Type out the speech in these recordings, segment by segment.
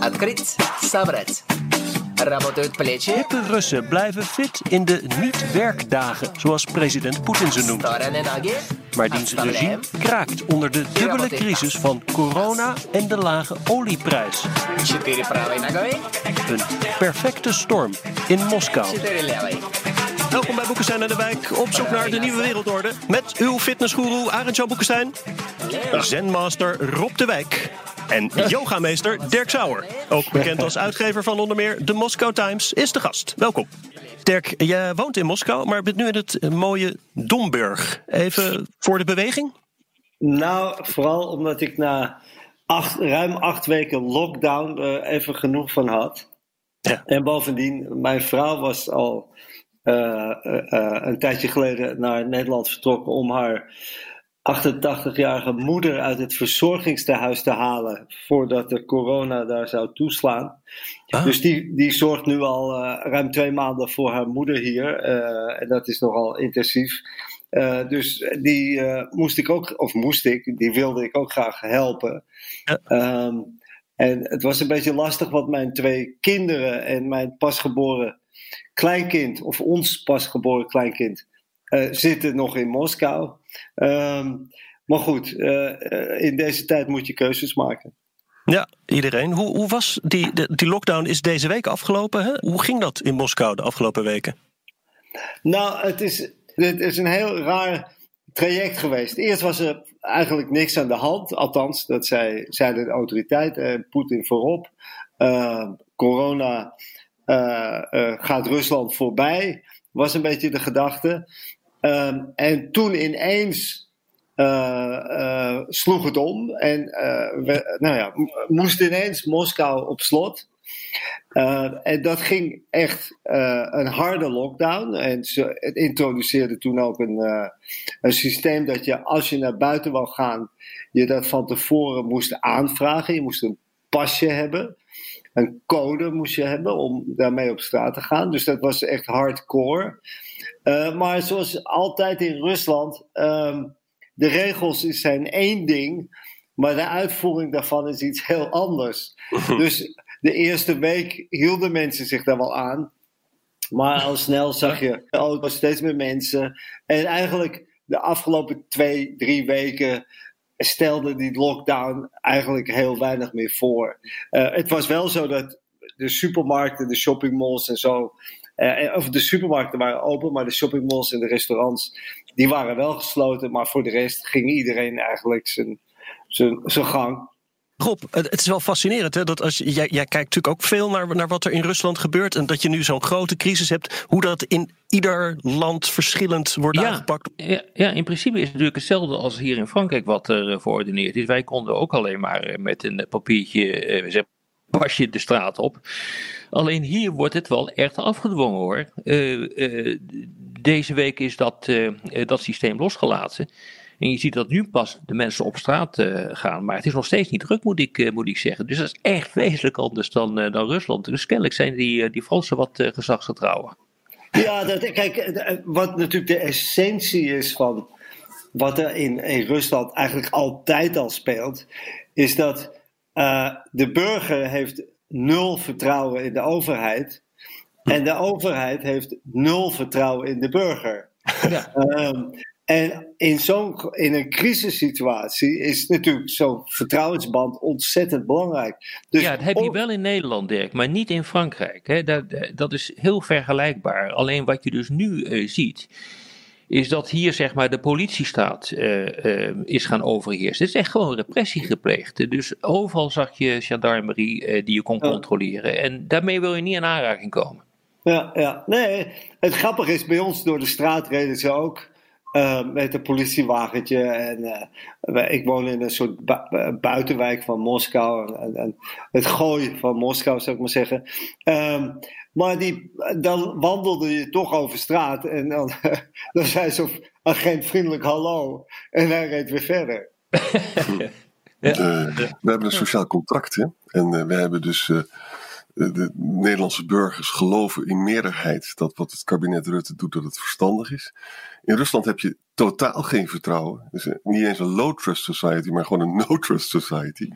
Открыть, собрать. Работают плечи. Hippe Russen blijven fit in de niet-werkdagen, zoals president Poetin ze noemt. Стороны ноги. Maar diens regime Отставляем. kraakt onder de dubbele crisis van corona en de lage olieprijs. Четыре правой ногой. Een perfecte storm in Moskou. Четыре левой. Welkom bij Boekenstein en de Wijk, op zoek naar de nieuwe wereldorde. Met uw fitnessgoeroe Arend-Jan Boekenstein, zenmaster Rob de Wijk en yogameester Dirk Sauer. Ook bekend als uitgever van onder meer de Moscow Times, is de gast. Welkom. Dirk, jij woont in Moskou, maar bent nu in het mooie Domburg. Even voor de beweging? Nou, vooral omdat ik na acht, ruim acht weken lockdown er even genoeg van had. Ja. En bovendien, mijn vrouw was al eh, eh, een tijdje geleden naar Nederland vertrokken om haar 88-jarige moeder uit het verzorgingstehuis te halen voordat de corona daar zou toeslaan. Ah. Dus die, die zorgt nu al eh, ruim twee maanden voor haar moeder hier. eh, en dat is nogal intensief. Eh, dus die moest ik ook, of moest ik, die wilde ik ook graag helpen. Ja. Ehm, en het was een beetje lastig, want mijn twee kinderen en mijn pasgeboren kleinkind, of ons pasgeboren kleinkind, zitten nog in Moskou. Ehm, maar goed, eh, eh, in deze tijd moet je keuzes maken. Ja, iedereen. Hoe, hoe was die, de- die lockdown is deze week afgelopen? Hè? Hoe ging dat in Moskou de afgelopen weken? Nou, het is, het is een heel raar traject geweest. Eerst was er eigenlijk niks aan de hand. Althans, dat zei, zeiden de autoriteiten, en Poetin voorop. Eh, corona eh, eh, gaat Rusland voorbij, was een beetje de gedachte. Ehm, en toen ineens eh, eh, sloeg het om. En we, nou ja, moest ineens Moskou op slot. Uh, en dat ging echt uh, een harde lockdown. En ze het introduceerde toen ook een, uh, een systeem dat je, als je naar buiten wou gaan, je dat van tevoren moest aanvragen. Je moest een pasje hebben. Een code moest je hebben om daarmee op straat te gaan. Dus dat was echt hardcore. Uh, maar zoals altijd in Rusland, um, de regels zijn één ding, maar de uitvoering daarvan is iets heel anders. dus de eerste week hielden mensen zich daar wel aan. Maar al snel zag je, oh, het was steeds meer mensen. En eigenlijk de afgelopen twee, drie weken stelde die lockdown eigenlijk heel weinig meer voor. Uh, het was wel zo dat de supermarkten, de shoppingmalls en zo. Uh, of de supermarkten waren open, maar de shoppingmalls en de restaurants, die waren wel gesloten. Maar voor de rest ging iedereen eigenlijk zijn, zijn, zijn gang. Rob, het is wel fascinerend hè, dat als je, jij, jij kijkt natuurlijk ook veel naar, naar wat er in Rusland gebeurt en dat je nu zo'n grote crisis hebt, hoe dat in ieder land verschillend wordt ja, aangepakt. Ja, ja, in principe is het natuurlijk hetzelfde als hier in Frankrijk wat er uh, verordeneerd is. Wij konden ook alleen maar uh, met een papiertje, uh, zeg, pasje de straat op. Alleen hier wordt het wel echt afgedwongen hoor. Uh, deze week is dat, dat systeem losgelaten. En je ziet dat nu pas de mensen op straat gaan. Maar het is nog steeds niet druk, moet ik, moet ik zeggen. Dus dat is echt wezenlijk anders dan, dan Rusland. Dus kennelijk zijn die, die Fransen wat gezagsgetrouwer. Ja, dat, kijk, wat natuurlijk de essentie is van wat er in Rusland eigenlijk altijd al speelt, is dat de burger heeft nul vertrouwen in de overheid. En de overheid heeft nul vertrouwen in de burger. Ja. Um, en in, zo'n, in een crisissituatie is natuurlijk zo'n vertrouwensband ontzettend belangrijk. Dus ja, dat heb je wel in Nederland, Dirk, maar niet in Frankrijk. Hè. Dat, dat is heel vergelijkbaar. Alleen wat je dus nu uh, ziet, is dat hier zeg maar de politiestaat uh, uh, is gaan overheersen. Het is echt gewoon repressie gepleegd. Dus overal zag je gendarmerie die je kon ja. controleren. En daarmee wil je niet in aanraking komen. Ja, ja. Nee, het grappige is, bij ons door de straat reden ze ook eh, met een politiewagentje. En uh, ik woon in een soort bu buitenwijk van Moskou. En, en, het gooi van Moskou, zou ik maar zeggen. Um, maar die, dan wandelde je toch over straat. En dan, dan zei zo'n agent vriendelijk hallo. En hij reed weer verder. Ja. we hebben een sociaal contract. Hè? En we hebben dus de Nederlandse burgers geloven in meerderheid dat wat het kabinet Rutte doet, dat het verstandig is. In Rusland heb je totaal geen vertrouwen. Dus niet eens een low trust society, maar gewoon een no trust society.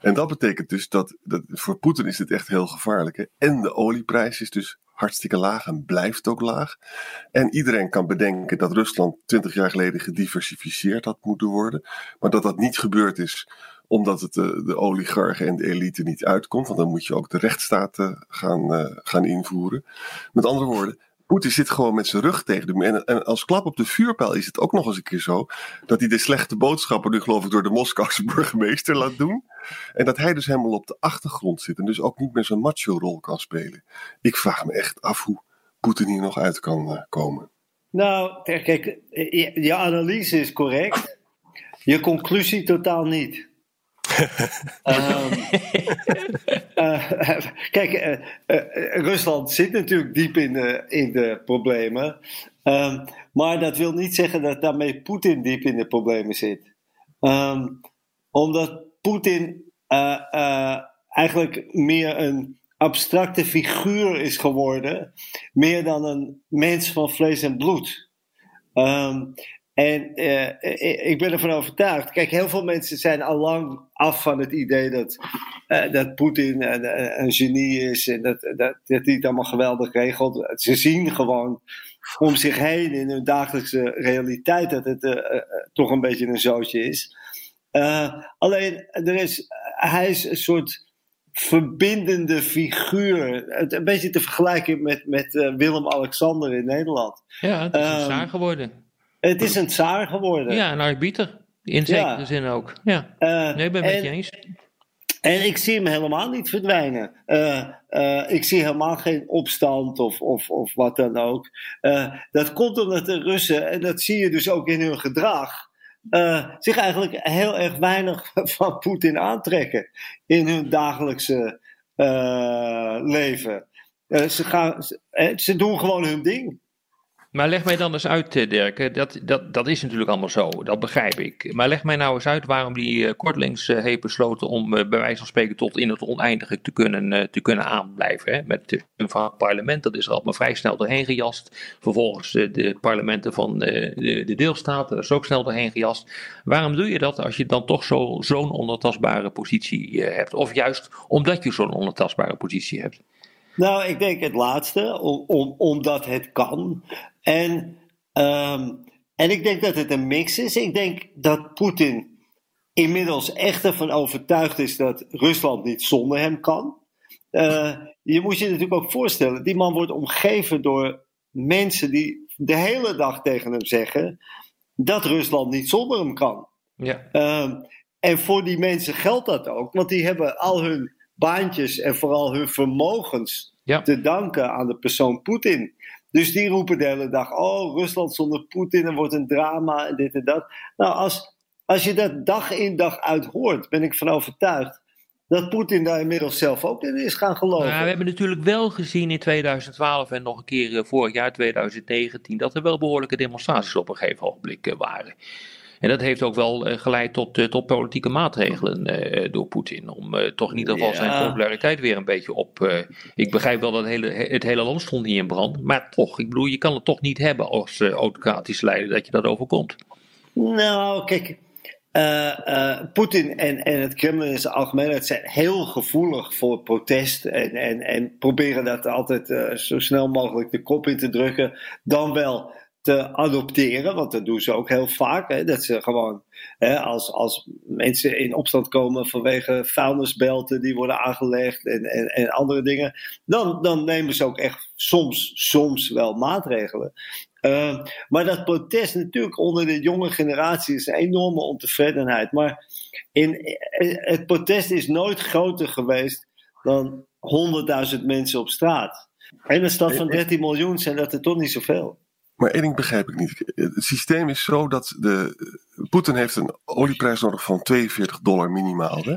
En dat betekent dus dat, dat voor Poetin is dit echt heel gevaarlijk. Hè? En de olieprijs is dus hartstikke laag en blijft ook laag. En iedereen kan bedenken dat Rusland twintig jaar geleden gediversifieerd had moeten worden. Maar dat dat niet gebeurd is omdat het de, de oligarchen en de elite niet uitkomt. Want dan moet je ook de rechtsstaat gaan, uh, gaan invoeren. Met andere woorden, Poetin zit gewoon met zijn rug tegen de en, en als klap op de vuurpijl is het ook nog eens een keer zo dat hij de slechte boodschappen nu geloof ik door de Moskouse burgemeester laat doen. En dat hij dus helemaal op de achtergrond zit en dus ook niet meer zijn macho rol kan spelen. Ik vraag me echt af hoe Poetin hier nog uit kan uh, komen. Nou, kijk, je analyse is correct. Je conclusie totaal niet um, uh, kijk, uh, uh, Rusland zit natuurlijk diep in de, in de problemen. Um, maar dat wil niet zeggen dat daarmee Poetin diep in de problemen zit. Um, omdat Poetin eigenlijk meer een abstracte figuur is geworden, meer dan een mens van vlees en bloed. Um, en uh, ik ben ervan overtuigd. Kijk, heel veel mensen zijn al lang af van het idee dat, uh, dat Poetin een, een, genie is en dat, dat, dat hij het allemaal geweldig regelt. Ze zien gewoon om zich heen in hun dagelijkse realiteit dat het uh, toch een beetje een zootje is. alleen, er is, hij is een soort verbindende figuur. Het, een beetje te vergelijken met, met Willem-Alexander in Nederland. Ja, het is een zaak geworden. Het is een tsaar geworden. Ja, een arbiter. In zekere zin ook. Ja. Uh, nee, ik ben het met je eens. En ik zie hem helemaal niet verdwijnen. Uh, uh, ik zie helemaal geen opstand of, of, of wat dan ook. dat komt omdat de Russen, en dat zie je dus ook in hun gedrag, zich eigenlijk heel erg weinig van Poetin aantrekken in hun dagelijkse leven. ze, gaan, ze doen gewoon hun ding. Maar leg mij dan eens uit, eh, Dirk. Dat, dat, dat is natuurlijk allemaal zo, dat begrijp ik. Maar leg mij nou eens uit waarom die uh, kortelings uh, heeft besloten om bij wijze van spreken tot in het oneindige te kunnen, te kunnen aanblijven. Hè? Met een parlement, dat is er allemaal vrij snel doorheen gejast. Vervolgens de parlementen van de, de deelstaten, dat is ook snel doorheen gejast. Waarom doe je dat als je dan toch zo'n zo onontastbare positie hebt? Of juist omdat je zo'n onontastbare positie hebt? Nou, ik denk het laatste, om, om, omdat het kan. En, um, en ik denk dat het een mix is. Ik denk dat Poetin inmiddels echt ervan overtuigd is dat Rusland niet zonder hem kan. Uh, je moet je natuurlijk ook voorstellen, die man wordt omgeven door mensen die de hele dag tegen hem zeggen dat Rusland niet zonder hem kan. Ja. Um, en voor die mensen geldt dat ook, want die hebben al hun baantjes en vooral hun vermogens ja. te danken aan de persoon Poetin. Dus die roepen de hele dag: Oh, Rusland zonder Poetin, er wordt een drama en dit en dat. Nou, als, als je dat dag in dag uit hoort, ben ik van overtuigd dat Poetin daar inmiddels zelf ook in is gaan geloven. Nou, we hebben natuurlijk wel gezien in 2012 en nog een keer eh, vorig jaar 2019 dat er wel behoorlijke demonstraties op een gegeven ogenblik eh, waren. En dat heeft ook wel uh, geleid tot, uh, tot politieke maatregelen uh, door Poetin. Om toch in ieder geval zijn populariteit weer een beetje op. ik begrijp wel dat het hele, het hele land stond niet in brand. Maar toch, ik bedoel, je kan het toch niet hebben als autocratische leider dat je dat overkomt. Nou, kijk. Poetin en, en het Kremlin in zijn algemeenheid zijn heel gevoelig voor protest. En, en, en proberen dat altijd zo snel mogelijk de kop in te drukken. Dan wel te adopteren, want dat doen ze ook heel vaak. Hè, dat ze gewoon, hè, als, als mensen in opstand komen vanwege vuilnisbelten die worden aangelegd en, en, en andere dingen, dan, dan nemen ze ook echt soms, soms wel maatregelen. Uh, maar dat protest natuurlijk onder de jonge generatie is een enorme ontevredenheid. Maar in, het protest is nooit groter geweest dan 100.000 mensen op straat. In een stad van 13 miljoen zijn dat er toch niet zoveel. Maar één ding begrijp ik niet. Het systeem is zo dat de. Poetin heeft een olieprijs nodig van 42 dollar minimaal. Hè?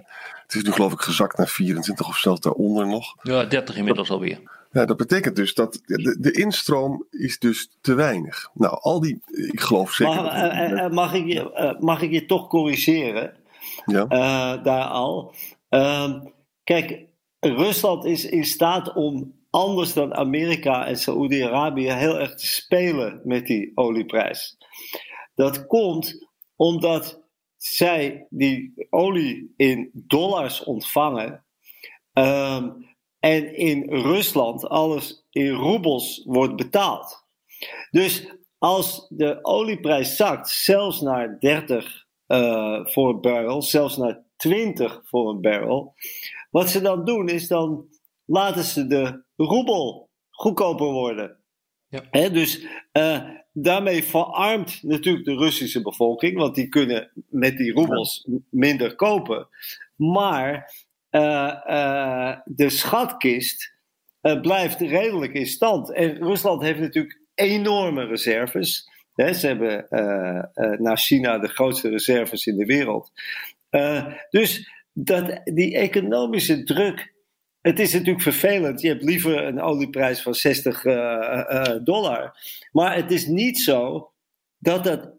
Het is nu geloof ik gezakt naar 24 of zelfs daaronder nog. Ja, 30 inmiddels alweer. Ja, dat betekent dus dat de, de instroom is dus te weinig. Nou, al die, ik geloof zeker. Mag, dat- eh, eh, mag, ik, je, eh, mag ik je toch corrigeren? ja. eh, daar al. Ehm, kijk, Rusland is in staat om anders dan Amerika en Saoedi-Arabië heel erg te spelen met die olieprijs. Dat komt omdat zij die olie in dollars ontvangen ehm, en in Rusland alles in roebels wordt betaald. Dus als de olieprijs zakt, zelfs naar 30 eh, voor een barrel, zelfs naar 20 voor een barrel. Wat ze dan doen is dan laten ze de roebel goedkoper worden. Ja. Dus eh, daarmee verarmt natuurlijk de Russische bevolking, want die kunnen met die roebels minder kopen. Maar eh, eh, de schatkist blijft redelijk in stand. En Rusland heeft natuurlijk enorme reserves. Ze hebben eh, eh, na China de grootste reserves in de wereld. Dus dat, die economische druk. Het is natuurlijk vervelend. Je hebt liever een olieprijs van 60 eh, eh, dollar. Maar het is niet zo dat dat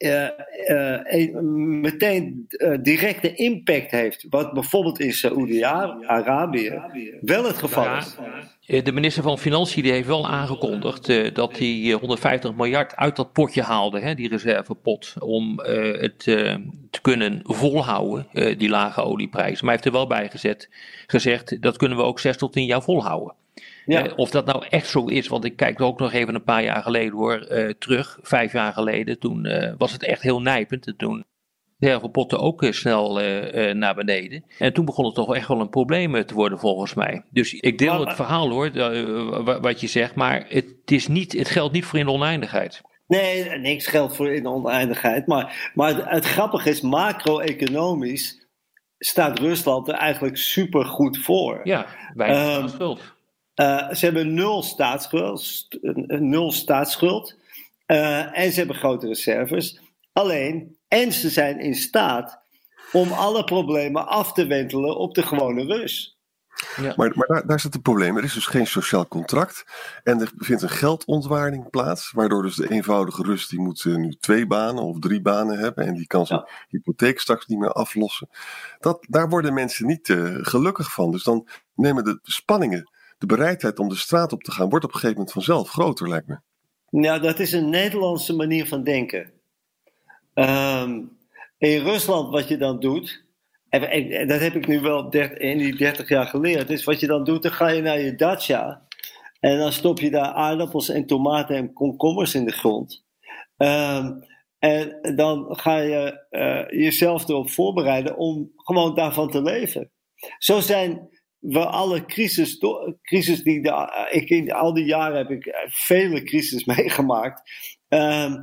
eh, eh, een- meteen eh, directe impact heeft. Wat bijvoorbeeld in Saoedi-Arabië wel het geval Ja. is. De minister van Financiën die heeft wel aangekondigd dat hij eh, 150 miljard uit dat potje haalde, hè, die reservepot, om het te kunnen volhouden, die lage olieprijs. Maar hij heeft er wel bij gezet, gezegd, dat kunnen we ook 6 tot 10 jaar volhouden. Ja. Eh, of dat nou echt zo is, want ik kijk ook nog even een paar jaar geleden hoor, eh, terug, vijf jaar geleden, toen eh, was het echt heel nijpend. En Toen reservepotten ook eh, snel naar beneden. En toen begon het toch echt wel een probleem te worden volgens mij. Dus ik deel Maar- het verhaal hoor, wa- wat je zegt, maar het, is niet, het geldt niet voor in de oneindigheid. Nee, niks geldt voor in de oneindigheid. Maar, maar het, het grappige is, macro-economisch staat Rusland er eigenlijk super goed voor. Ja, weinig Ehm, schuld. Eh, ze hebben nul staatsschuld, st- een- nul staatsschuld eh, en ze hebben grote reserves. Alleen, en ze zijn in staat om alle problemen af te wentelen op de gewone Rus. Maar, maar daar, daar zit het probleem. Er is dus geen sociaal contract. En er vindt een geldontwaarding plaats. Waardoor dus de eenvoudige Rus die moet eh, nu twee banen of drie banen hebben. En die kan zijn hypotheek straks niet meer aflossen. Dat, daar worden mensen niet eh, gelukkig van. Dus dan nemen de spanningen, de bereidheid om de straat op te gaan, wordt op een gegeven moment vanzelf groter, lijkt me. Nou, dat is een Nederlandse manier van denken. Ehm, in Rusland, wat je dan doet, en, dat heb ik nu wel der- in die 30 jaar geleerd, is wat je dan doet, dan ga je naar je dacha en dan stop je daar aardappels en tomaten en komkommers in de grond. Ehm, en dan ga je eh, jezelf erop voorbereiden om gewoon daarvan te leven. Zo zijn we alle crisis, crisis die ik in al die jaren heb ik vele crisis meegemaakt. Ehm,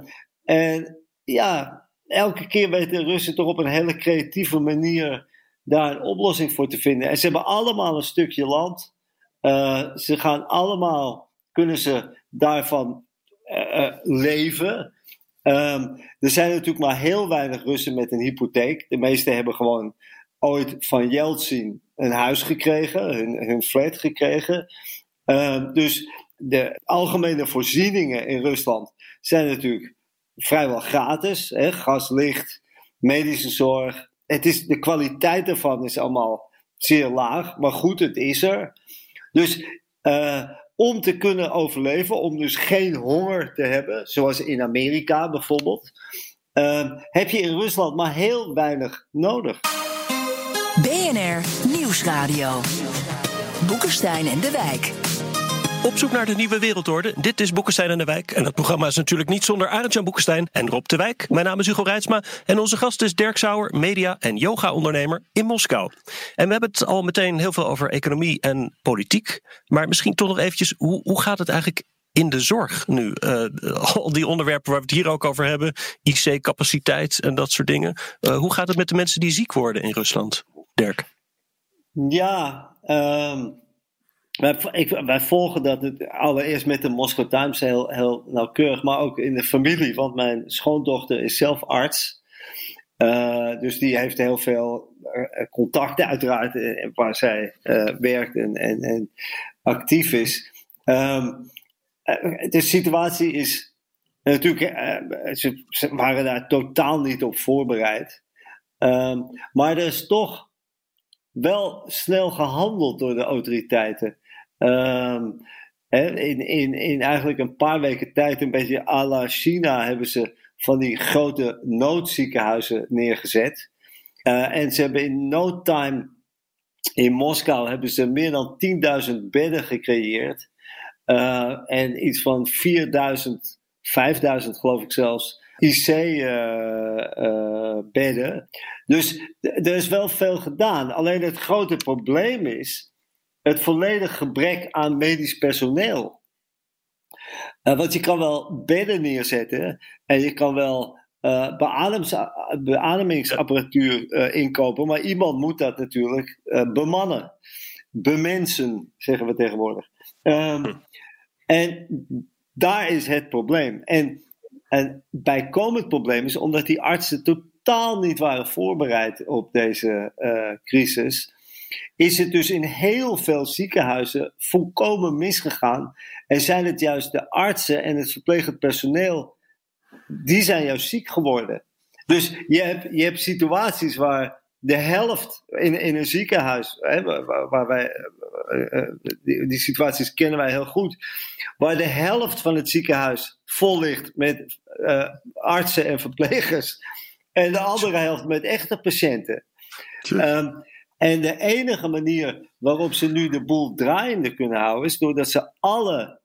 en ja, elke keer weten Russen toch op een hele creatieve manier daar een oplossing voor te vinden. En ze hebben allemaal een stukje land. Eh, ze gaan allemaal, kunnen ze daarvan eh, eh, leven. Ehm, er zijn natuurlijk maar heel weinig Russen met een hypotheek. De meeste hebben gewoon ooit van Yeltsin een huis gekregen, hun, flat gekregen. Ehm, dus de algemene voorzieningen in Rusland zijn natuurlijk vrijwel gratis. Hè? Gas, licht, medische zorg. Het is, de kwaliteit ervan is allemaal zeer laag, maar goed, het is er. Dus eh, om te kunnen overleven, om dus geen honger te hebben, zoals in Amerika bijvoorbeeld, eh, heb je in Rusland maar heel weinig nodig. BNR Nieuwsradio. Boekenstein en de Wijk. Op zoek naar de nieuwe wereldorde. Dit is Boekenstein en de Wijk. En dat programma is natuurlijk niet zonder Arend-Jan Boekenstein en Rob de Wijk. Mijn naam is Hugo Reitsma. En onze gast is Dirk Sauer, media- en yoga-ondernemer in Moskou. En we hebben het al meteen heel veel over economie en politiek. Maar misschien toch nog eventjes, hoe, hoe gaat het eigenlijk in de zorg nu? Eh, al die onderwerpen waar we het hier ook over hebben. IC-capaciteit en dat soort dingen. Eh, hoe gaat het met de mensen die ziek worden in Rusland? Dirk. Ja, ehm, wij, ik, wij volgen dat het allereerst met de Moscow Times heel, heel nauwkeurig, maar ook in de familie. Want mijn schoondochter is zelf arts. Uh, dus die heeft heel veel uh, contacten, uiteraard, uh, waar zij werkt en, en, actief is. Um, de situatie is natuurlijk, ze, waren daar totaal niet op voorbereid. Um, maar er is toch wel snel gehandeld door de autoriteiten. Um, in, in, in eigenlijk een paar weken tijd, een beetje à la China, hebben ze van die grote noodziekenhuizen neergezet. Uh, en ze hebben in no time in Moskou hebben ze meer dan 10.000 bedden gecreëerd. Uh, en iets van 4.000, 5.000 geloof ik zelfs, IC-bedden. Uh, dus er is wel veel gedaan. Alleen het grote probleem is het volledig gebrek aan medisch personeel. Uh, want je kan wel bedden neerzetten en je kan wel uh, beademingsapparatuur uh, inkopen, maar iemand moet dat natuurlijk bemannen. Bemensen, zeggen we tegenwoordig. Um, en daar is het probleem. En een bijkomend probleem is omdat die artsen totaal niet waren voorbereid op deze crisis is het dus in heel veel ziekenhuizen volkomen misgegaan. En zijn het juist de artsen en het verplegend personeel, die zijn juist ziek geworden. Dus je hebt, je hebt situaties waar de helft in, in een ziekenhuis, hè, waar, waar, wij, uh, die, die, situaties kennen wij heel goed, waar de helft van het ziekenhuis vol ligt met uh, artsen en verplegers en de andere helft met echte patiënten. Um, en de enige manier waarop ze nu de boel draaiende kunnen houden, is doordat ze alle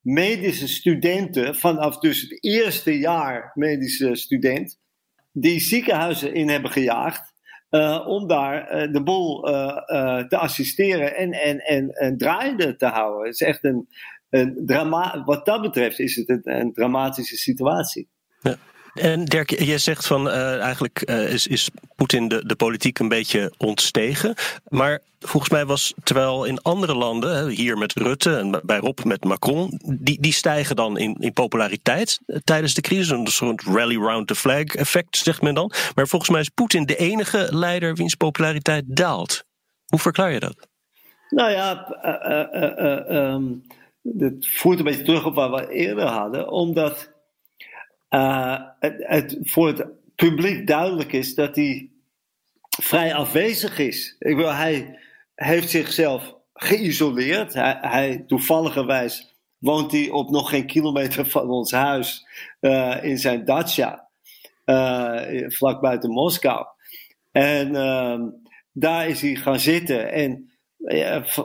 medische studenten, vanaf dus het eerste jaar medische student, die ziekenhuizen in hebben gejaagd. Uh, om daar uh, de boel uh, te assisteren en, en, en, en draaiende te houden. Het is echt een, een drama wat dat betreft is het een, een dramatische situatie. Ja. En Dirk, jij zegt van uh, eigenlijk uh, is, is Poetin de, de politiek een beetje ontstegen. Maar volgens mij was, terwijl in andere landen, hier met Rutte en bij Rob met Macron, die, die stijgen dan in, in populariteit eh, tijdens de crisis. Een soort rally round the flag effect, zegt men dan. Maar volgens mij is Poetin de enige leider wiens populariteit daalt. Hoe verklaar je dat? Nou ja, uh, um, het voert een beetje terug op wat we eerder hadden, omdat uh, het, voor het publiek duidelijk is dat hij vrij afwezig is. Ik hij heeft zichzelf geïsoleerd. Hij, hij toevalligerwijs woont hij op nog geen kilometer van ons huis uh, in zijn dacha, uh, vlak buiten Moskou. En uh, daar is hij gaan zitten en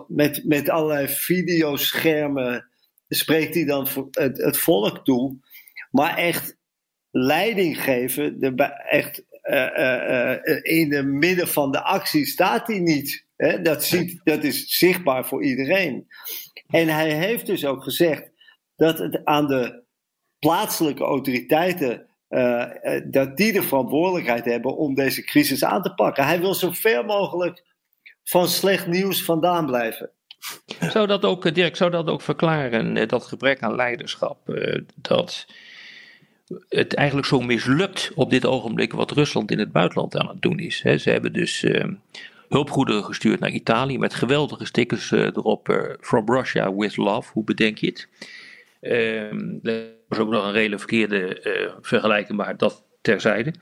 met, met allerlei videoschermen spreekt hij dan het volk toe. Maar echt leiding geven, de, echt uh, uh, in het midden van de actie staat hij niet. Hè? Dat, ziet, dat is zichtbaar voor iedereen. En hij heeft dus ook gezegd dat het aan de plaatselijke autoriteiten dat die de verantwoordelijkheid hebben om deze crisis aan te pakken. Hij wil zo ver mogelijk van slecht nieuws vandaan blijven. Zou dat ook, Dirk, zou dat ook verklaren, dat gebrek aan leiderschap, dat het eigenlijk zo mislukt op dit ogenblik wat Rusland in het buitenland aan het doen is. Ze hebben dus uh, hulpgoederen gestuurd naar Italië met geweldige stickers uh, erop. Uh, From Russia with love, hoe bedenk je het? Ehm, er was ook nog een hele verkeerde vergelijking, maar dat terzijde.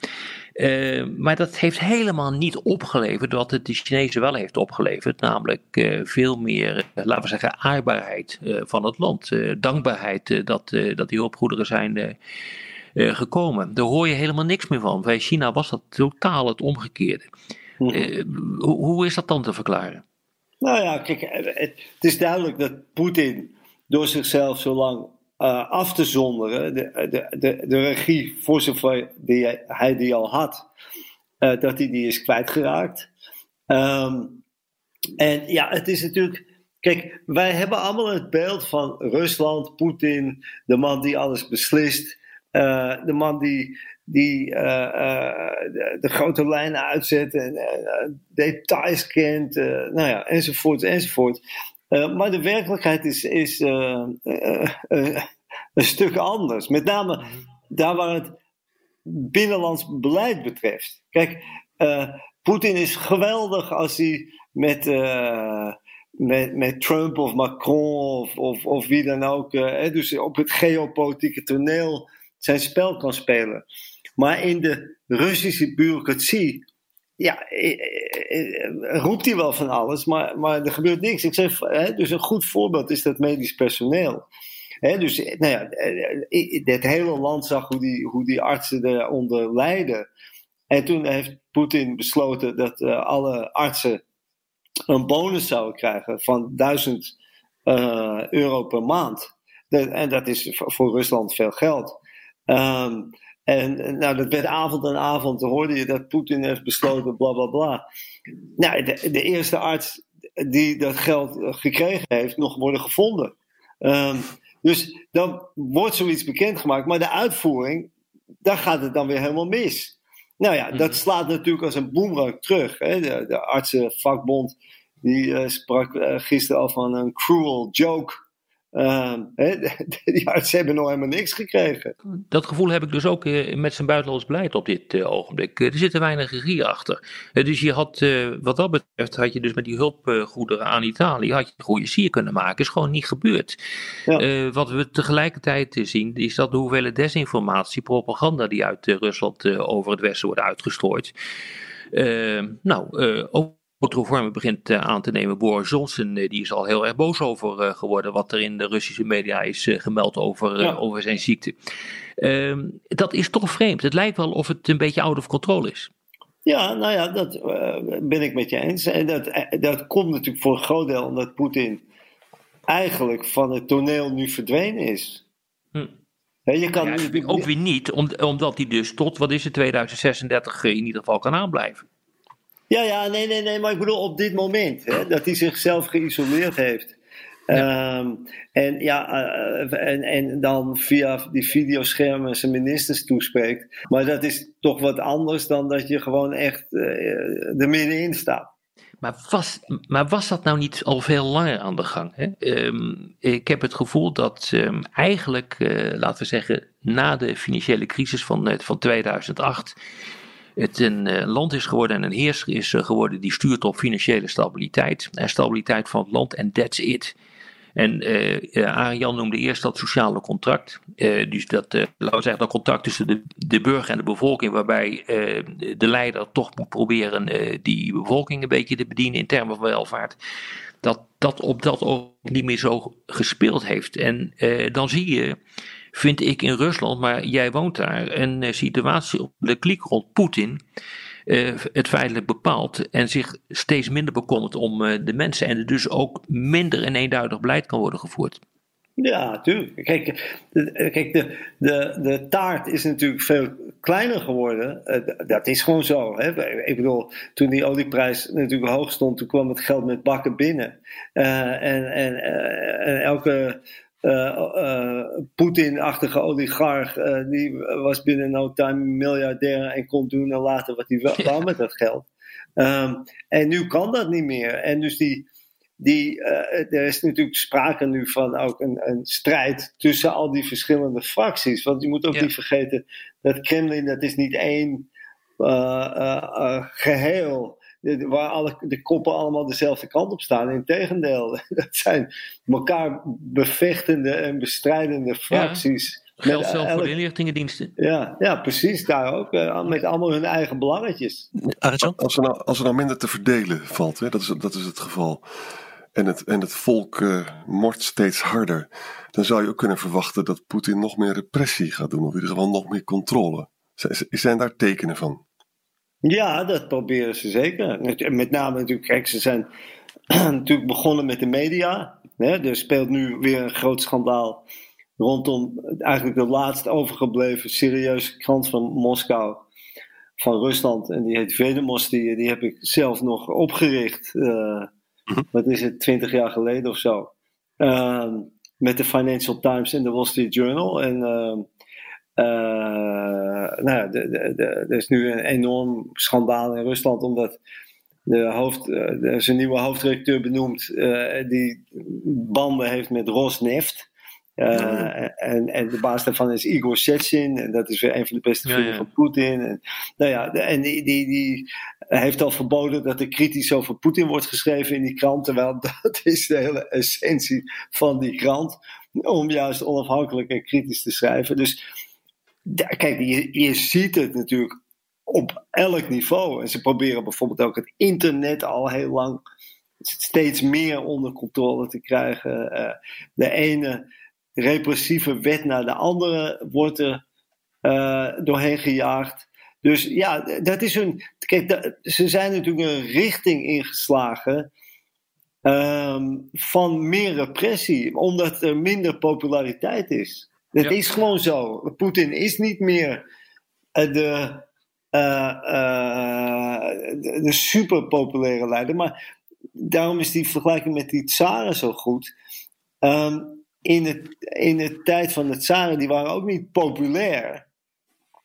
maar dat heeft helemaal niet opgeleverd wat het de Chinezen wel heeft opgeleverd. Namelijk veel meer, laten we zeggen, aardbaarheid van het land. dankbaarheid dat, dat die hulpgoederen zijn gekomen. Daar hoor je helemaal niks meer van. Bij China was dat totaal het omgekeerde. Uh, hoe is dat dan te verklaren? Nou ja, kijk, het, het is duidelijk dat Poetin door zichzelf zo lang uh, af te zonderen, de, de, de, de regie voor zover die hij, hij die al had, dat hij die is kwijtgeraakt. Um, en ja, het is natuurlijk. Kijk, wij hebben allemaal het beeld van Rusland, Poetin, de man die alles beslist. Uh, de man die, die uh, uh, de, de, grote lijnen uitzet en details kent, nou ja, enzovoort, enzovoort. Maar de werkelijkheid is, is een stuk anders. Met name daar waar het binnenlands beleid betreft. Kijk, Poetin is geweldig als hij met, met, met Trump of Macron of, of, of wie dan ook, dus op het geopolitieke toneel zijn spel kan spelen. Maar in de Russische bureaucratie ja, eh, eh, eh, roept hij wel van alles, maar, maar er gebeurt niks. Ik zeg, hè, dus een goed voorbeeld is dat medisch personeel. Hè, dus nou ja, het hele land zag hoe die, hoe die artsen eronder lijden. En toen heeft Poetin besloten dat alle artsen een bonus zouden krijgen van 1000 euro per maand. en dat is voor Rusland veel geld. Um, en nou, dat werd avond aan avond, hoorde je dat Poetin heeft besloten, bla bla bla. Nou, de, de eerste arts die dat geld gekregen heeft, nog worden gevonden. Um, dus dan wordt zoiets bekendgemaakt, maar de uitvoering, daar gaat het dan weer helemaal mis. Nou ja, dat mhm. slaat natuurlijk als een boemerang terug. Hè? De, de artsenvakbond die uh, sprak uh, gisteren al van een cruel joke uh, die artsen hebben nog helemaal niks gekregen. Dat gevoel heb ik dus ook eh, met zijn buitenlands beleid op dit uh, ogenblik. Er zit weinig regie achter. dus je had, wat dat betreft, had je dus met die hulpgoederen aan Italië, had je goede sier kunnen maken. Is gewoon niet gebeurd. Ja. wat we tegelijkertijd zien, is dat de hoeveelheid desinformatie, propaganda die uit Rusland over het Westen wordt uitgestrooid. nou, ook reformen begint eh, aan te nemen. Boris Johnson eh, die is al heel erg boos over eh, geworden wat er in de Russische media is gemeld over, over zijn ziekte. Ehm, dat is toch vreemd. Het lijkt wel of het een beetje out of control is. Ja, nou ja, dat ben ik met je eens. En dat, dat komt natuurlijk voor een groot deel omdat Poetin eigenlijk van het toneel nu verdwenen is. Hm. je kan ja, ook weer niet, omdat hij dus tot, wat is het, 2036 in ieder geval kan aanblijven. Ja, ja, nee, nee, nee, maar ik bedoel op dit moment, hè, dat hij zichzelf geïsoleerd heeft. Ehm, en ja, uh, en, en dan via die videoschermen zijn ministers toespreekt. Maar dat is toch wat anders dan dat je gewoon echt uh, er middenin staat. Maar was, maar was dat nou niet al veel langer aan de gang? Hè? Um, ik heb het gevoel dat um, eigenlijk, uh, laten we zeggen, na de financiële crisis van, van 2008 het een uh, land is geworden en een heerser is uh, geworden die stuurt op financiële stabiliteit en stabiliteit van het land en that's it. En uh, Arjan noemde eerst dat sociale contract. dus dat, laten we zeggen, dat contract tussen de, de burger en de bevolking, waarbij de leider toch moet proberen die bevolking een beetje te bedienen in termen van welvaart. Dat dat op dat ook niet meer zo gespeeld heeft. En dan zie je vind ik in Rusland, maar jij woont daar, een eh, situatie op de kliek rond Poetin. Uh, het feitelijk bepaalt en zich steeds minder bekommert om uh, de mensen en er dus ook minder een eenduidig beleid kan worden gevoerd. Ja, natuurlijk. Kijk, kijk de, de, de taart is natuurlijk veel kleiner geworden. dat is gewoon zo. Hè? Ik bedoel, toen die olieprijs natuurlijk hoog stond, toen kwam het geld met bakken binnen. en, en, en elke Poetin-achtige oligarch, die was binnen no time miljardair en kon doen en laten wat hij wou met dat geld. Um, en nu kan dat niet meer. En dus die, die, er is natuurlijk sprake nu van ook een, een, strijd tussen al die verschillende fracties. Want je moet ook niet vergeten dat Kremlin, dat is niet één geheel waar alle, de koppen allemaal dezelfde kant op staan. Integendeel, dat zijn elkaar bevechtende en bestrijdende fracties. Ja, geldt zelf voor de inlichtingendiensten. Ja, ja, precies. Daar ook. Eh, met allemaal hun eigen belangetjes. Als er nou, als er nou minder te verdelen valt, hè, dat, is, dat is het geval. En het, en het volk uh, mort steeds harder. Dan zou je ook kunnen verwachten dat Poetin nog meer repressie gaat doen. Of in ieder geval nog meer controle. Zijn daar tekenen van? Ja, dat proberen ze zeker. Met name natuurlijk, kijk, ze zijn natuurlijk begonnen met de media. Hè? Er speelt nu weer een groot schandaal rondom eigenlijk de laatst overgebleven serieuze krant van Moskou, van Rusland. En die heet Vedemos, die, die heb ik zelf nog opgericht. Uh, wat is het, twintig jaar geleden of zo. Uh, met de Financial Times en de Wall Street Journal. En uh, uh, nou, er is nu een enorm schandaal in Rusland, omdat de hoofd, de, zijn nieuwe hoofdredacteur benoemd, die banden heeft met Rosneft. Uh, en, en de baas daarvan is Igor Sechin. En dat is weer een van de beste vrienden van Poetin. En, nou ja, en die, die, die heeft al verboden dat er kritisch over Poetin wordt geschreven in die krant. Terwijl dat is de hele essentie van die krant. Om juist onafhankelijk en kritisch te schrijven. Dus kijk, je, je ziet het natuurlijk op elk niveau. En ze proberen bijvoorbeeld ook het internet al heel lang steeds meer onder controle te krijgen. Uh, de ene repressieve wet naar de andere wordt er uh, doorheen gejaagd. Dus ja, dat is een. Kijk, ze zijn natuurlijk een richting ingeslagen. Um, van meer repressie, omdat er minder populariteit is. Dat is gewoon zo. Poetin is niet meer uh, de, uh, de, de super populaire leider. Maar daarom is die vergelijking met die tsaren zo goed. Um, in, het, in de tijd van de tsaren, die waren ook niet populair.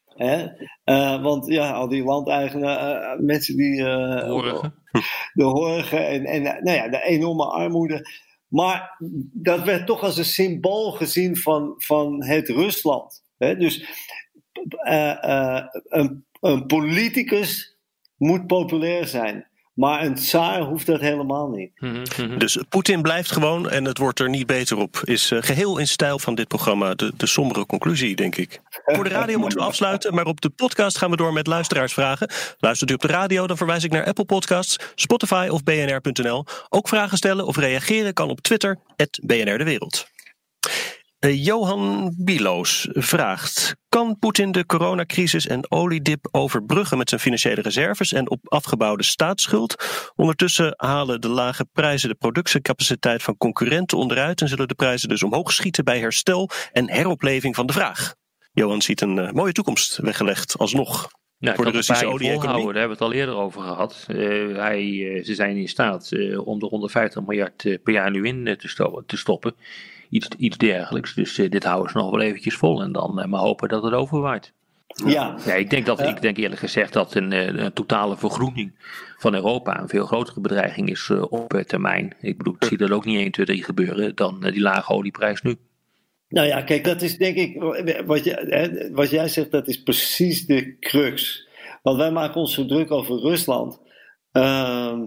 Hè? Uh, want ja, al die landeigenaren, mensen die. De horigen en, en nou ja, de enorme armoede. Maar dat werd toch als een symbool gezien van, van het Rusland. Dus een, een politicus moet populair zijn. Maar een tsaar hoeft dat helemaal niet. Mhm, mhm. Dus Poetin blijft gewoon en het wordt er niet beter op. Is uh, geheel in stijl van dit programma de, de sombere conclusie, denk ik. Voor de radio moeten we afsluiten, maar op de podcast gaan we door met luisteraarsvragen. Luistert u op de radio, dan verwijs ik naar Apple Podcasts, Spotify of bnr.nl. Ook vragen stellen of reageren kan op Twitter, BNR De Wereld. Eh, Johan Biloos vraagt: Kan Poetin de coronacrisis en oliedip overbruggen met zijn financiële reserves en op afgebouwde staatsschuld? Ondertussen halen de lage prijzen de productiecapaciteit van concurrenten onderuit en zullen de prijzen dus omhoog schieten bij herstel en heropleving van de vraag. Johan ziet een uh, mooie toekomst weggelegd alsnog. Ja, voor de Russische olie-economie. Daar hebben we het al eerder over gehad. Uh, hij, uh, ze zijn in staat om de 150 miljard per jaar nu in te, sto te stoppen iets, iets dergelijks. Dus uh, dit houden ze nog wel eventjes vol en dan uh, maar hopen dat het overwaait. Ja. ja ik, denk dat, ik denk eerlijk gezegd dat een, eh, een, totale vergroening van Europa een veel grotere bedreiging is op termijn. Ik bedoel, ik zie dat ook niet 1, 2, 3 gebeuren dan die lage olieprijs nu. Nou ja, kijk, dat is denk ik, wat, je, hè, wat jij zegt, dat is precies de crux. Want wij maken ons zo druk over Rusland. Uh,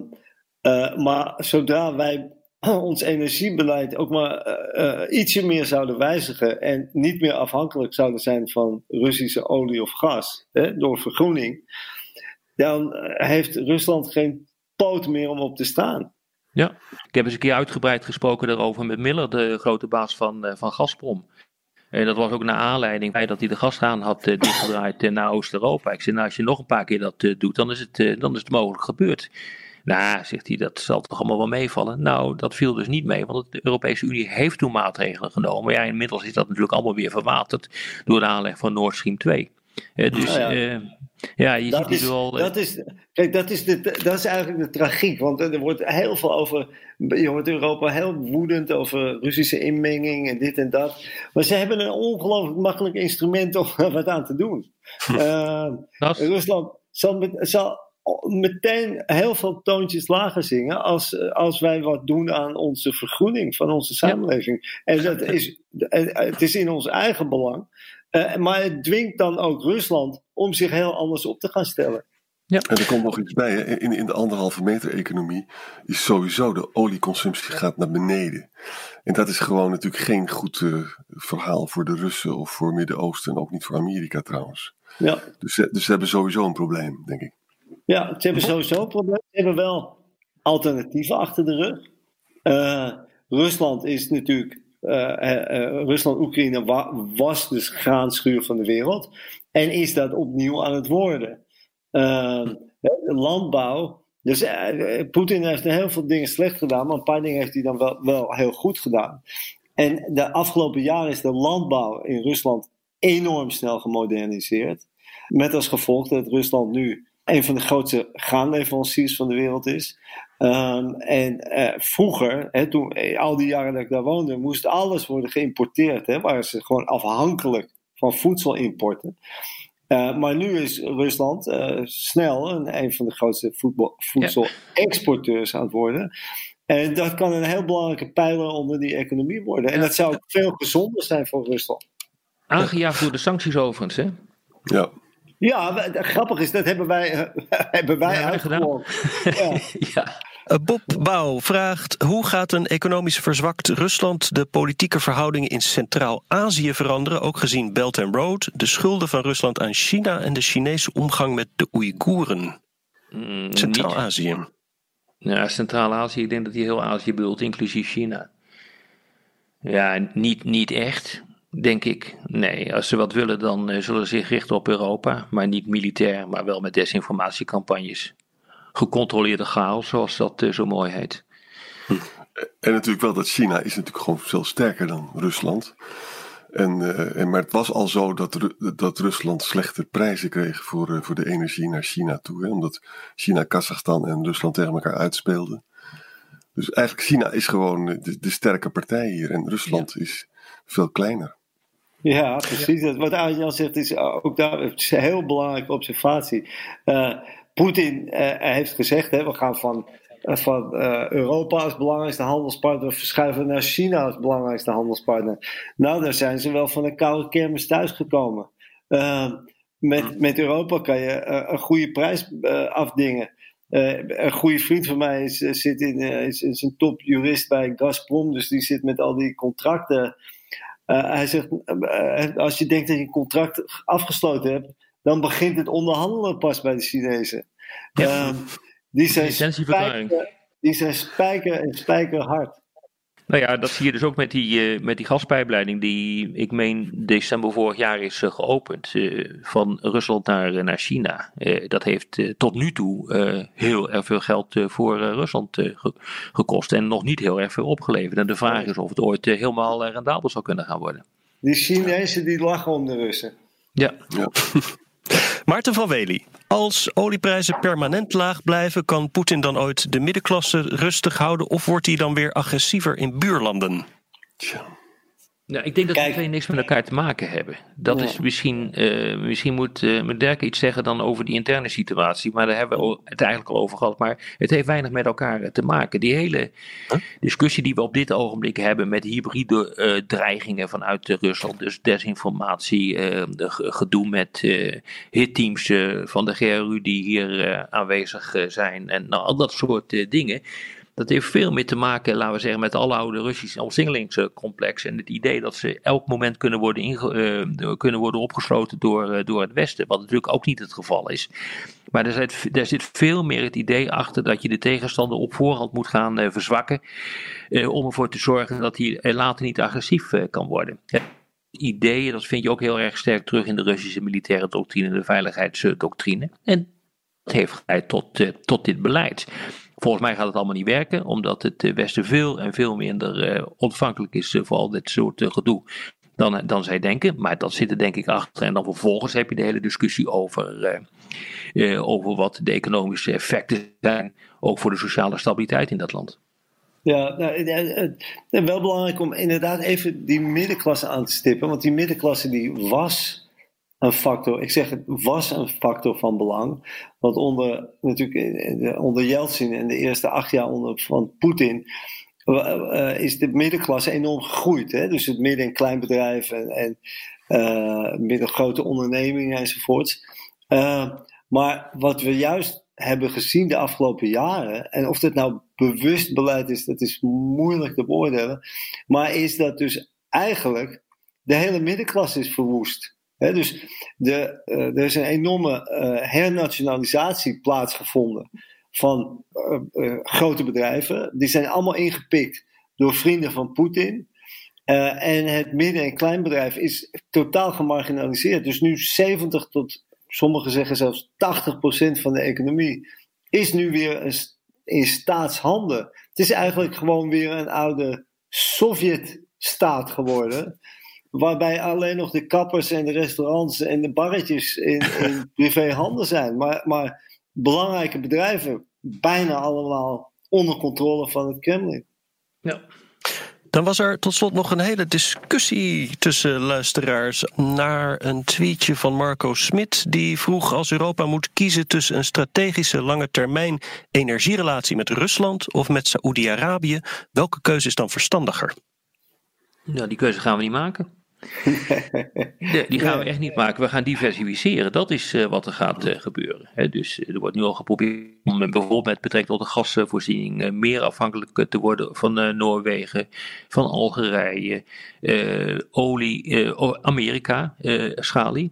uh, maar zodra wij ons energiebeleid ook maar uh, ietsje meer zouden wijzigen en niet meer afhankelijk zouden zijn van Russische olie of gas hè, door vergroening, dan eh, heeft Rusland geen poot meer om op te staan. Ja, ik heb eens een keer uitgebreid gesproken daarover met Miller, de grote baas van, van Gazprom. En dat was ook naar aanleiding bij dat hij de gaskraan had uh, dichtgedraaid naar Oost-Europa. Ik zei, nou, als je nog een paar keer dat doet, dan is, het, dan is het mogelijk gebeurd. Nou, zegt hij, dat zal toch allemaal wel meevallen? Nou, dat viel dus niet mee, want de Europese Unie heeft toen maatregelen genomen. Ja, inmiddels is dat natuurlijk allemaal weer verwaterd door de aanleg van Nord Stream 2. Uh, dus ja, uh, ja, je dat ziet is, wel. Dat is, kijk, dat is, de, dat is eigenlijk de tragiek. Want er wordt heel veel over. Je hoort Europa heel woedend over Russische inmenging en dit en dat. Maar ze hebben een ongelooflijk makkelijk instrument om er wat aan te doen. Uh, Rusland zal, zal meteen heel veel toontjes lager zingen als, als wij wat doen aan onze vergroening van onze samenleving. En dat is, het is in ons eigen belang. Uh, maar het dwingt dan ook Rusland om zich heel anders op te gaan stellen. Ja. En er komt nog iets bij. Hè. In, in de anderhalve meter economie is sowieso de olieconsumptie gaat naar beneden. En dat is gewoon natuurlijk geen goed uh, verhaal voor de Russen of voor Midden-Oosten en ook niet voor Amerika trouwens. Ja. Dus, dus ze hebben sowieso een probleem, denk ik. Ja, ze hebben sowieso een probleem. Ze hebben wel alternatieven achter de rug. Uh, Rusland is natuurlijk. Uh, uh, Rusland-Oekraïne wa was de graanschuur van de wereld. En is dat opnieuw aan het worden. landbouw. Dus Poetin heeft heel veel dingen slecht gedaan, maar een paar dingen heeft hij dan wel, wel heel goed gedaan. En de afgelopen jaren is de landbouw in Rusland enorm snel gemoderniseerd. Met als gevolg dat Rusland nu een van de grootste graanleveranciers van de wereld is. Um, en uh, vroeger, hè, toen, eh, al die jaren dat ik daar woonde, moest alles worden geïmporteerd. Hè, waren ze gewoon afhankelijk van voedselimporten. Uh, maar nu is Rusland uh, snel een, een van de grootste voetbal, voedselexporteurs aan het worden. En dat kan een heel belangrijke pijler onder die economie worden. En dat zou ook veel gezonder zijn voor Rusland. Aangejaagd door de sancties overigens, hè? Ja. Ja, grappig is, dat hebben wij, hebben wij ja, gedaan. Ja. ja. Eh, Bob Bouw vraagt: hoe gaat een economisch verzwakt Rusland de politieke verhoudingen in Centraal-Azië veranderen, ook gezien Belt and Road, de schulden van Rusland aan China en de Chinese omgang met de Oeigoeren? Mm, Centraal-Azië. Ja, Centraal-Azië, ik denk dat hij heel Azië bedoelt, inclusief China. Ja, niet, niet echt, denk ik. Nee, als ze wat willen, dan uh, zullen ze zich richten op Europa, maar niet militair, maar wel met desinformatiecampagnes gecontroleerde chaos, zoals dat uh, zo mooi heet. Hm. En natuurlijk wel dat China is natuurlijk gewoon veel sterker dan Rusland. En, uh, en, maar het was al zo dat, dat Rusland slechte prijzen kreeg voor, voor de energie naar China toe. Hè? Omdat China, Kazachstan en Rusland tegen elkaar uitspeelden. Dus eigenlijk China is gewoon de, de sterke partij hier. En Rusland is veel kleiner. Ja, precies. Ja. Wat Arjan zegt is ook daar een heel belangrijke observatie. Uh, Poetin uh, heeft gezegd, hè, we gaan van, uh, van Europa als belangrijkste handelspartner verschuiven naar China als belangrijkste handelspartner. Nou, daar zijn ze wel van een koude kermis thuisgekomen. met, met Europa kan je een goede prijs afdingen. een goede vriend van mij is, zit in, is, is een topjurist bij Gazprom, dus die zit met al die contracten. Hij zegt, als je denkt dat je een contract afgesloten hebt, dan begint het onderhandelen pas bij de Chinezen. Ja. Um, die, zijn spijker, die zijn spijker en spijker hard. Nou ja, dat zie je dus ook met die, uh, met die gaspijpleiding die, ik meen, december vorig jaar is uh, geopend. Uh, van Rusland naar, naar China. dat heeft tot nu toe heel erg veel geld voor Rusland ge gekost. En nog niet heel erg veel opgeleverd. En de vraag is of het ooit helemaal rendabel zou kunnen gaan worden. Die Chinezen die lachen om de Russen. Ja. ja. Maarten van Wely. Als olieprijzen permanent laag blijven, kan Poetin dan ooit de middenklasse rustig houden of wordt hij dan weer agressiever in buurlanden? Tja. Nou, ik denk dat die twee niks met elkaar te maken hebben. Dat is misschien, uh, misschien moet uh, Dirk iets zeggen dan over die interne situatie, maar daar hebben we het eigenlijk al over gehad. Maar het heeft weinig met elkaar eh, te maken. Die hele discussie die we op dit ogenblik hebben met hybride uh, dreigingen vanuit Rusland, dus desinformatie, gedoe met hitteams van de GRU die hier aanwezig zijn en nou, al dat soort dingen. Dat heeft veel meer te maken, laten we zeggen, met alle oude Russische omsingelingscomplexen. En het idee dat ze elk moment kunnen worden, uh, kunnen worden opgesloten door, uh, door het Westen. Wat natuurlijk ook niet het geval is. Maar er zit, er zit veel meer het idee achter dat je de tegenstander op voorhand moet gaan uh, verzwakken. om ervoor te zorgen dat hij later niet agressief kan worden. Ideeën, dat vind je ook heel erg sterk terug in de Russische militaire doctrine, de veiligheidsdoctrine. En dat heeft geleid tot, tot dit beleid. Volgens mij gaat het allemaal niet werken, omdat het eh, Westen veel en veel minder eh, ontvankelijk is eh, voor al dit soort gedoe dan, dan zij denken. Maar dat zit er denk ik achter. En dan vervolgens heb je de hele discussie over, over wat de economische effecten zijn, ook voor de sociale stabiliteit in dat land. Ja, nou, wel belangrijk om inderdaad even die middenklasse aan te stippen. Want die middenklasse die was een factor, ik zeg het was een factor van belang. Want onder, natuurlijk, onder Yeltsin en de eerste acht jaar onder, van Poetin uh, is de middenklasse enorm gegroeid. Hè? Dus het midden- en kleinbedrijf en, en uh, middengrote ondernemingen enzovoorts. Maar wat we juist hebben gezien de afgelopen jaren, en of dat nou bewust beleid is, dat is moeilijk te beoordelen, maar is dat dus eigenlijk de hele middenklasse is verwoest dus de, uh, er is een enorme uh, hernationalisatie plaatsgevonden van uh, grote bedrijven. Die zijn allemaal ingepikt door vrienden van Poetin. en het midden- en kleinbedrijf is totaal gemarginaliseerd. Dus nu 70 tot, sommigen zeggen zelfs 80 procent van de economie is nu weer in staatshanden. Het is eigenlijk gewoon weer een oude Sovjet-staat geworden waarbij alleen nog de kappers en de restaurants en de barretjes in, in privéhanden zijn. Maar, maar belangrijke bedrijven bijna allemaal onder controle van het Kremlin. Ja. Dan was er tot slot nog een hele discussie tussen luisteraars naar een tweetje van Marco Smit. Die vroeg als Europa moet kiezen tussen een strategische lange termijn energierelatie met Rusland of met Saoedi-Arabië, welke keuze is dan verstandiger? Nou, die keuze gaan we niet maken. Nee, die gaan we echt niet maken. We gaan diversificeren. Dat is uh, wat er gaat uh, gebeuren. He, dus er wordt nu al geprobeerd om bijvoorbeeld met betrekking tot de gasvoorziening uh, meer afhankelijk te worden van Noorwegen, van Algerije, olie, Amerika, schalie.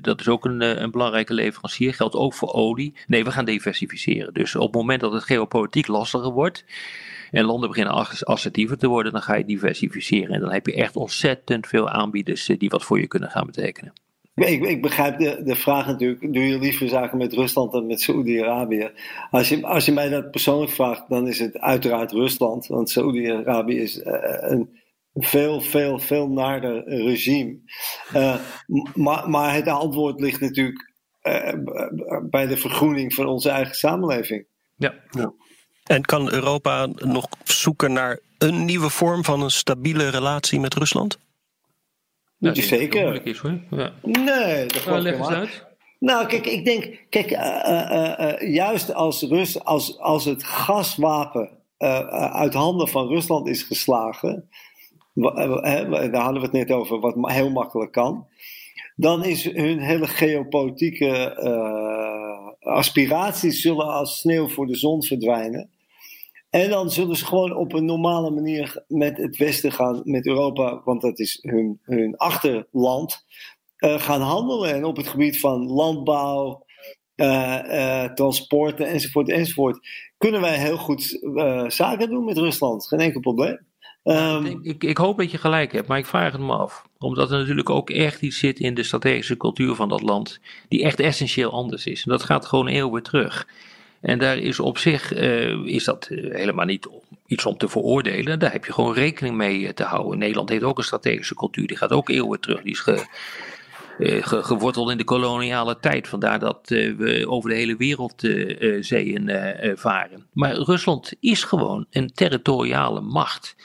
dat is ook een, een, belangrijke leverancier. Geldt ook voor olie. Nee, we gaan diversificeren. Dus op het moment dat het geopolitiek lastiger wordt en landen beginnen assertiever te worden, dan ga je diversificeren. En dan heb je echt ontzettend veel aanbieders eh, die wat voor je kunnen gaan betekenen. Ik, ik, begrijp de, de vraag natuurlijk. Doe je liever zaken met Rusland dan met Saoedi-Arabië? Als je, als je mij dat persoonlijk vraagt, dan is het uiteraard Rusland. Want Saoedi-Arabië is uh, een veel, veel, veel naarder regime. Uh, maar, maar het antwoord ligt natuurlijk uh, bij de vergroening van onze eigen samenleving. Ja. ja. En kan Europa nog zoeken naar een nieuwe vorm van een stabiele relatie met Rusland? Ja, is zeker. Is, hoor. Ja. Nee, dat nou, leg eens uit. Nou, kijk, ik denk, kijk, uh, uh, juist als, Rus, als, als het gaswapen uit handen van Rusland is geslagen, daar hadden we het net over, wat heel makkelijk kan, dan is hun hele geopolitieke aspiraties zullen als sneeuw voor de zon verdwijnen. En dan zullen ze gewoon op een normale manier met het Westen gaan, met Europa, want dat is hun, hun achterland, uh, gaan handelen. En op het gebied van landbouw, uh, transporten enzovoort enzovoort, kunnen wij heel goed zaken doen met Rusland. Geen enkel probleem. Um, ik, ik, ik, hoop dat je gelijk hebt, maar ik vraag het me af. Omdat er natuurlijk ook echt iets zit in de strategische cultuur van dat land, die echt essentieel anders is. En dat gaat gewoon eeuwen terug. En daar is op zich uh, is dat eh, helemaal niet iets om te veroordelen. Daar heb je gewoon rekening mee eh, te houden. Nederland heeft ook een strategische cultuur. Die gaat ook eeuwen terug. Die is ge, uh, ge, geworteld in de koloniale tijd. Vandaar dat uh, we over de hele wereld uh, zeeën varen. Maar Rusland is gewoon een territoriale macht.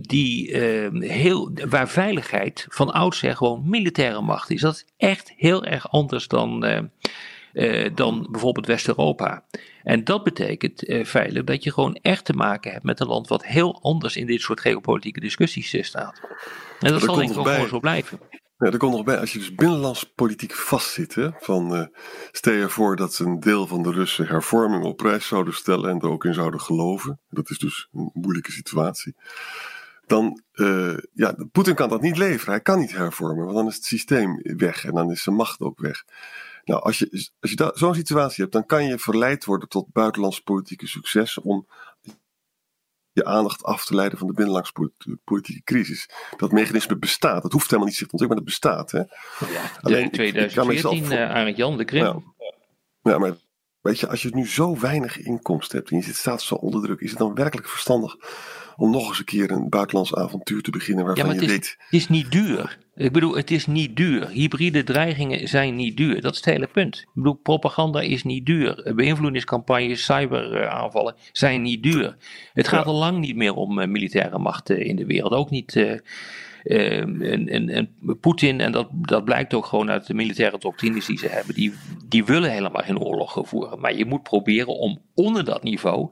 die, heel, waar veiligheid van oudsher gewoon militaire macht is. Dat is echt heel erg anders dan uh, dan bijvoorbeeld West-Europa. En dat betekent uh, feitelijk dat je gewoon echt te maken hebt met een land wat heel anders in dit soort geopolitieke discussies uh, staat. En dat, zal denk ik ook gewoon zo blijven. Ja, er komt nog bij, als je dus binnenlands politiek vastzit, hè, van uh, stel je voor dat een deel van de Russen hervorming op prijs zouden stellen en er ook in zouden geloven. Dat is dus een moeilijke situatie. Dan, uh, ja, Poetin kan dat niet leveren. Hij kan niet hervormen, want dan is het systeem weg en dan is zijn macht ook weg. Nou, als je, als je zo'n situatie hebt, dan kan je verleid worden tot buitenlands politieke succes om je aandacht af te leiden van de binnenlands politieke crisis. Dat mechanisme bestaat. Dat hoeft helemaal niet zich te ontwikkelen, maar het bestaat. Hè? Ja, Alleen, 2014, uh, Arend Jan, de Krim. Ja, ja, maar weet je, als je nu zo weinig inkomsten hebt en je zit staat zo onder druk, is het dan werkelijk verstandig om nog eens een keer een buitenlands avontuur te beginnen waarvan ja, maar je het is, weet. Het is niet duur. Ik bedoel, het is niet duur. Hybride dreigingen zijn niet duur. Dat is het hele punt. Ik bedoel, propaganda is niet duur. Beïnvloedingscampagnes, cyberaanvallen zijn niet duur. Het gaat al lang niet meer om uh, militaire macht in de wereld. Ook niet. Uh, uh, en, en, en Poetin, en dat, dat blijkt ook gewoon uit de militaire doctrines die ze hebben, die, die willen helemaal geen oorlog voeren. Maar je moet proberen om onder dat niveau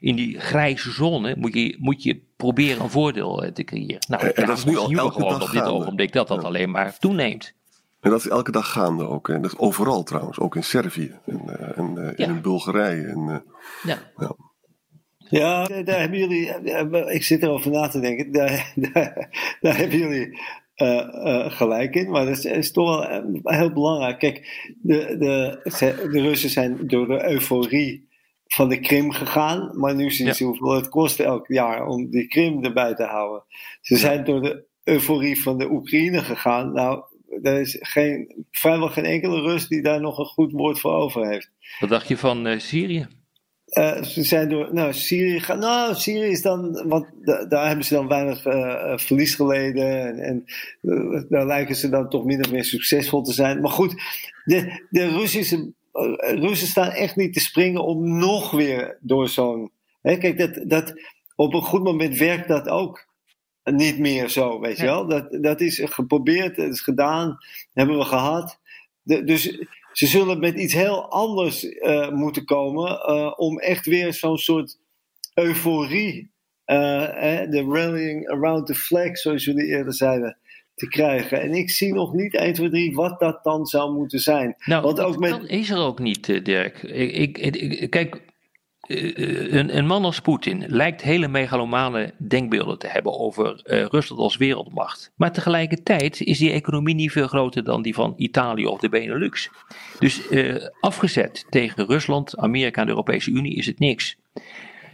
in die grijze zone moet je, moet je proberen een voordeel eh, te creëren. Nou, en, dat is nu al elke gewoon dag op dit gaande. ogenblik dat dat Ja. alleen maar toeneemt. En dat is elke dag gaande ook. En dat is overal trouwens, ook in Servië en, eh, en eh, Ja. in Bulgarije. En, eh, Ja. ja. Ja, daar hebben jullie. Ik zit erover na te denken. Daar, daar, daar hebben jullie gelijk in. Maar dat is, is toch wel heel belangrijk. Kijk, de, de Russen zijn door de euforie van de Krim gegaan. Maar nu zien Ja. ze hoeveel het kost elk jaar om die Krim erbij te houden. Ze zijn door de euforie van de Oekraïne gegaan. Nou, er is geen, vrijwel geen enkele Rus die daar nog een goed woord voor over heeft. Wat dacht je van eh, Syrië? Eh, ze zijn door nou, Syrië gaan. Nou, Syrië is dan. Want da- daar hebben ze dan weinig eh, verlies geleden. En, en daar lijken ze dan toch min of meer succesvol te zijn. Maar goed, de, de Russische. Eh, Russen staan echt niet te springen om nog weer door zo'n. Kijk, dat, dat, op een goed moment werkt dat ook niet meer zo, weet je wel. Dat, dat is geprobeerd, het is gedaan, hebben we gehad. De, dus ze zullen met iets heel anders uh, moeten komen uh, om echt weer zo'n soort euforie, uh, de rallying around the flag, zoals jullie eerder zeiden, te krijgen. En ik zie nog niet 1, 2, 3 wat dat dan zou moeten zijn. Nou, Want ook met... dat is er ook niet, Dirk. Ik, ik, ik, kijk, een, een, man als Poetin lijkt hele megalomane denkbeelden te hebben over uh, Rusland als wereldmacht. Maar tegelijkertijd is die economie niet veel groter dan die van Italië of de Benelux. Dus uh, afgezet tegen Rusland, Amerika en de Europese Unie is het niks.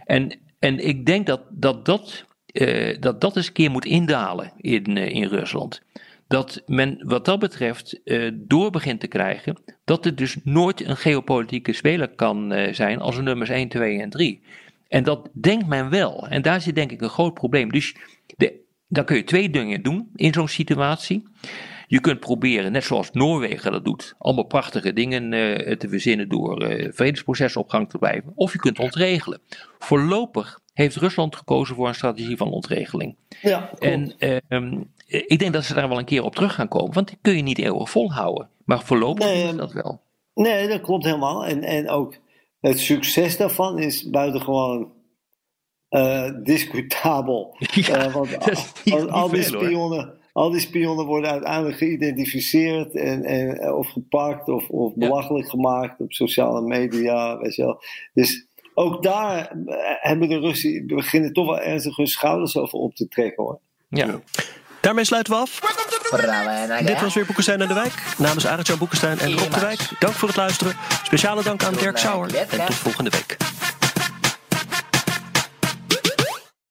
En, en ik denk dat dat, dat, uh, dat, dat eens een keer moet indalen in, in Rusland dat men wat dat betreft uh, door begint te krijgen dat het dus nooit een geopolitieke speler kan zijn als nummers 1, 2 en 3. En dat denkt men wel. En daar zit denk ik een groot probleem. Dus de, dan kun je twee dingen doen in zo'n situatie. Je kunt proberen, net zoals Noorwegen dat doet, allemaal prachtige dingen uh, te verzinnen door uh, vredesprocessen op gang te blijven. Of je kunt ontregelen. Voorlopig heeft Rusland gekozen voor een strategie van ontregeling. Ja, en uh, ik denk dat ze daar wel een keer op terug gaan komen, want die kun je niet eeuwig volhouden. Maar voorlopig nee, is dat wel. Nee, dat klopt helemaal. En, en ook het succes daarvan is buitengewoon uh, discutabel. Ja, uh, want al, al, die spionnen, al die spionnen worden uiteindelijk geïdentificeerd en, en, of gepakt of, of belachelijk gemaakt op sociale media. Weet je wel. Dus ook daar hebben de Russen beginnen toch wel ernstig hun schouders over op te trekken hoor. Ja. Daarmee sluiten we af. Dit was weer Boekenstein en de Wijk. Namens Arend-Jan Boekenstein en Rob de Wijk. Dank voor het luisteren. Speciale dank aan Dirk Sauer. En tot volgende week.